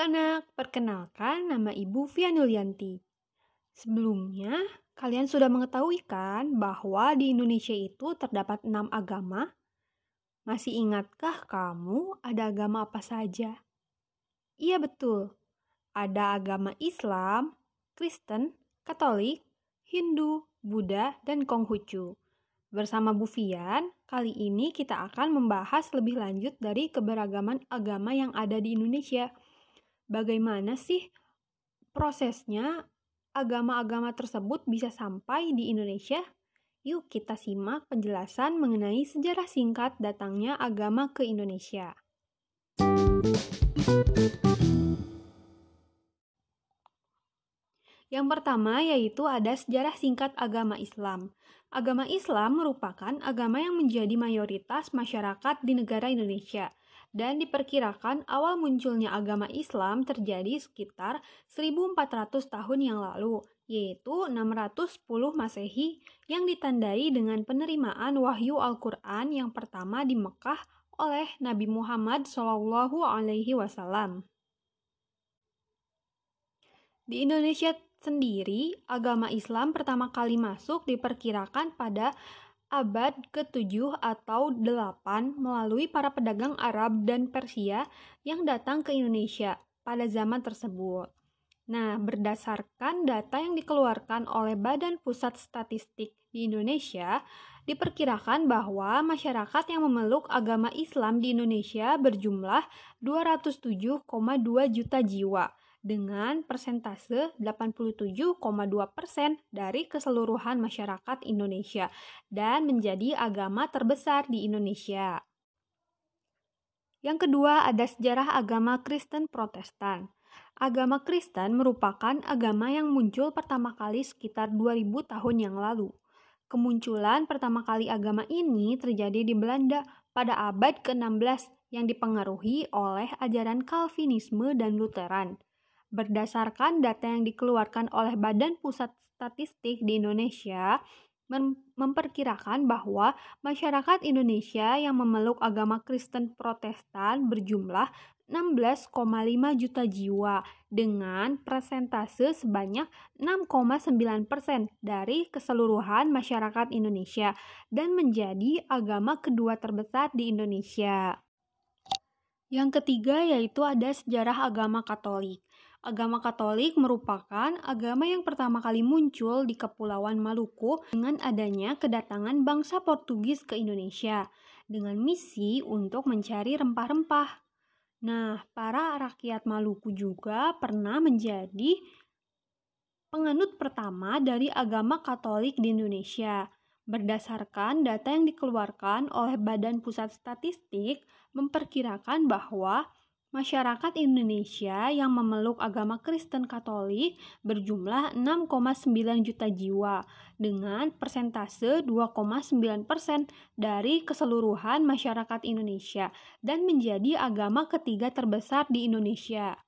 Anak-anak, perkenalkan nama Ibu Vianulyanti. Sebelumnya, kalian sudah mengetahui kan bahwa di Indonesia itu terdapat enam agama? Masih ingatkah kamu ada agama apa saja? Iya betul, ada agama Islam, Kristen, Katolik, Hindu, Buddha, dan Konghucu. Bersama Bu Fian, kali ini kita akan membahas lebih lanjut dari keberagaman agama yang ada di Indonesia – bagaimana sih prosesnya agama-agama tersebut bisa sampai di Indonesia? Yuk kita simak penjelasan mengenai sejarah singkat datangnya agama ke Indonesia. Yang pertama yaitu ada sejarah singkat agama Islam. Agama Islam merupakan agama yang menjadi mayoritas masyarakat di negara Indonesia dan diperkirakan awal munculnya agama Islam terjadi sekitar 1400 tahun yang lalu, yaitu 610 Masehi yang ditandai dengan penerimaan wahyu Al-Qur'an yang pertama di Mekah oleh Nabi Muhammad SAW. Di Indonesia sendiri, agama Islam pertama kali masuk diperkirakan pada abad ke-7 atau 8 melalui para pedagang Arab dan Persia yang datang ke Indonesia pada zaman tersebut. Nah, berdasarkan data yang dikeluarkan oleh Badan Pusat Statistik di Indonesia, diperkirakan bahwa masyarakat yang memeluk agama Islam di Indonesia berjumlah 207,2 juta jiwa dengan persentase 87,2% persen dari keseluruhan masyarakat Indonesia dan menjadi agama terbesar di Indonesia. Yang kedua ada sejarah agama Kristen Protestan. Agama Kristen merupakan agama yang muncul pertama kali sekitar 2000 tahun yang lalu. Kemunculan pertama kali agama ini terjadi di Belanda pada abad ke-16 yang dipengaruhi oleh ajaran Calvinisme dan Lutheran. Berdasarkan data yang dikeluarkan oleh Badan Pusat Statistik di Indonesia, mem memperkirakan bahwa masyarakat Indonesia yang memeluk agama Kristen Protestan berjumlah 16,5 juta jiwa dengan persentase sebanyak 6,9 persen dari keseluruhan masyarakat Indonesia dan menjadi agama kedua terbesar di Indonesia. Yang ketiga yaitu ada sejarah agama Katolik. Agama Katolik merupakan agama yang pertama kali muncul di Kepulauan Maluku dengan adanya kedatangan bangsa Portugis ke Indonesia dengan misi untuk mencari rempah-rempah. Nah, para rakyat Maluku juga pernah menjadi penganut pertama dari agama Katolik di Indonesia. Berdasarkan data yang dikeluarkan oleh Badan Pusat Statistik, memperkirakan bahwa Masyarakat Indonesia yang memeluk agama Kristen Katolik berjumlah 6,9 juta jiwa dengan persentase 2,9 persen dari keseluruhan masyarakat Indonesia dan menjadi agama ketiga terbesar di Indonesia.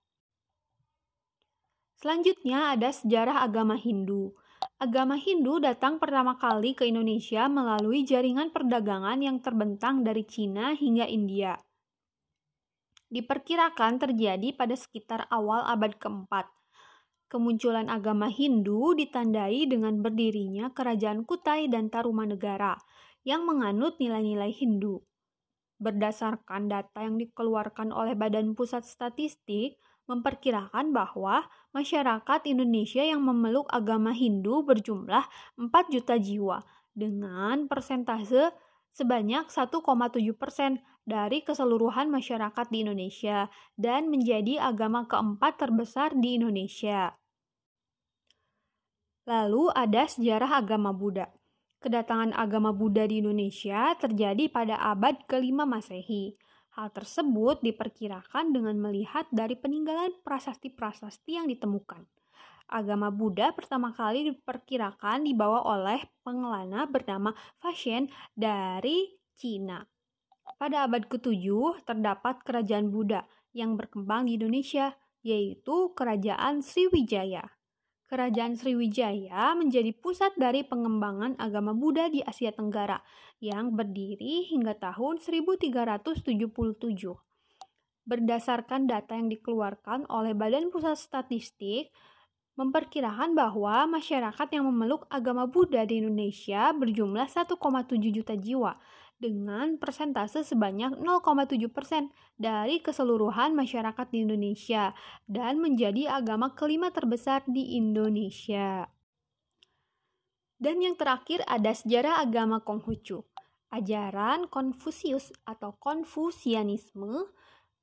Selanjutnya ada sejarah agama Hindu. Agama Hindu datang pertama kali ke Indonesia melalui jaringan perdagangan yang terbentang dari Cina hingga India diperkirakan terjadi pada sekitar awal abad keempat. Kemunculan agama Hindu ditandai dengan berdirinya kerajaan Kutai dan Tarumanegara yang menganut nilai-nilai Hindu. Berdasarkan data yang dikeluarkan oleh Badan Pusat Statistik, memperkirakan bahwa masyarakat Indonesia yang memeluk agama Hindu berjumlah 4 juta jiwa dengan persentase sebanyak 1,7 persen dari keseluruhan masyarakat di Indonesia dan menjadi agama keempat terbesar di Indonesia. Lalu ada sejarah agama Buddha. Kedatangan agama Buddha di Indonesia terjadi pada abad ke-5 Masehi. Hal tersebut diperkirakan dengan melihat dari peninggalan prasasti-prasasti yang ditemukan agama Buddha pertama kali diperkirakan dibawa oleh pengelana bernama Fashion dari Cina. Pada abad ke-7 terdapat kerajaan Buddha yang berkembang di Indonesia, yaitu Kerajaan Sriwijaya. Kerajaan Sriwijaya menjadi pusat dari pengembangan agama Buddha di Asia Tenggara yang berdiri hingga tahun 1377. berdasarkan data yang dikeluarkan oleh Badan Pusat Statistik, memperkirakan bahwa masyarakat yang memeluk agama Buddha di Indonesia berjumlah 1,7 juta jiwa dengan persentase sebanyak 0,7 persen dari keseluruhan masyarakat di Indonesia dan menjadi agama kelima terbesar di Indonesia. Dan yang terakhir ada sejarah agama Konghucu. Ajaran Konfusius atau Konfusianisme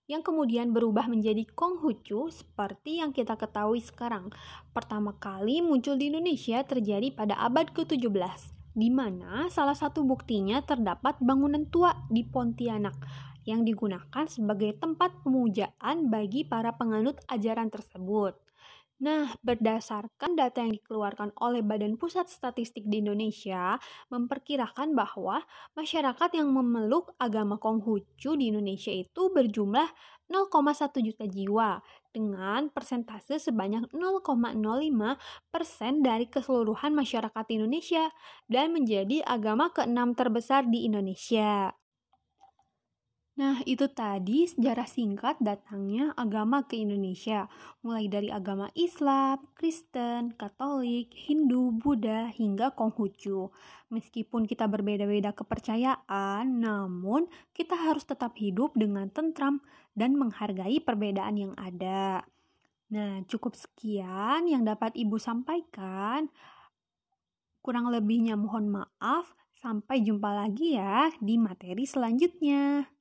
yang kemudian berubah menjadi Konghucu seperti yang kita ketahui sekarang. Pertama kali muncul di Indonesia terjadi pada abad ke-17 di mana salah satu buktinya terdapat bangunan tua di Pontianak yang digunakan sebagai tempat pemujaan bagi para penganut ajaran tersebut. Nah, berdasarkan data yang dikeluarkan oleh Badan Pusat Statistik di Indonesia, memperkirakan bahwa masyarakat yang memeluk agama Konghucu di Indonesia itu berjumlah 0,1 juta jiwa dengan persentase sebanyak 0,05 persen dari keseluruhan masyarakat Indonesia dan menjadi agama keenam terbesar di Indonesia. Nah, itu tadi sejarah singkat datangnya agama ke Indonesia, mulai dari agama Islam, Kristen, Katolik, Hindu, Buddha, hingga Konghucu. Meskipun kita berbeda-beda kepercayaan, namun kita harus tetap hidup dengan tentram dan menghargai perbedaan yang ada. Nah, cukup sekian yang dapat Ibu sampaikan. Kurang lebihnya mohon maaf. Sampai jumpa lagi ya di materi selanjutnya.